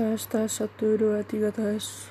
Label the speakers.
Speaker 1: tes tes satu dua tiga tes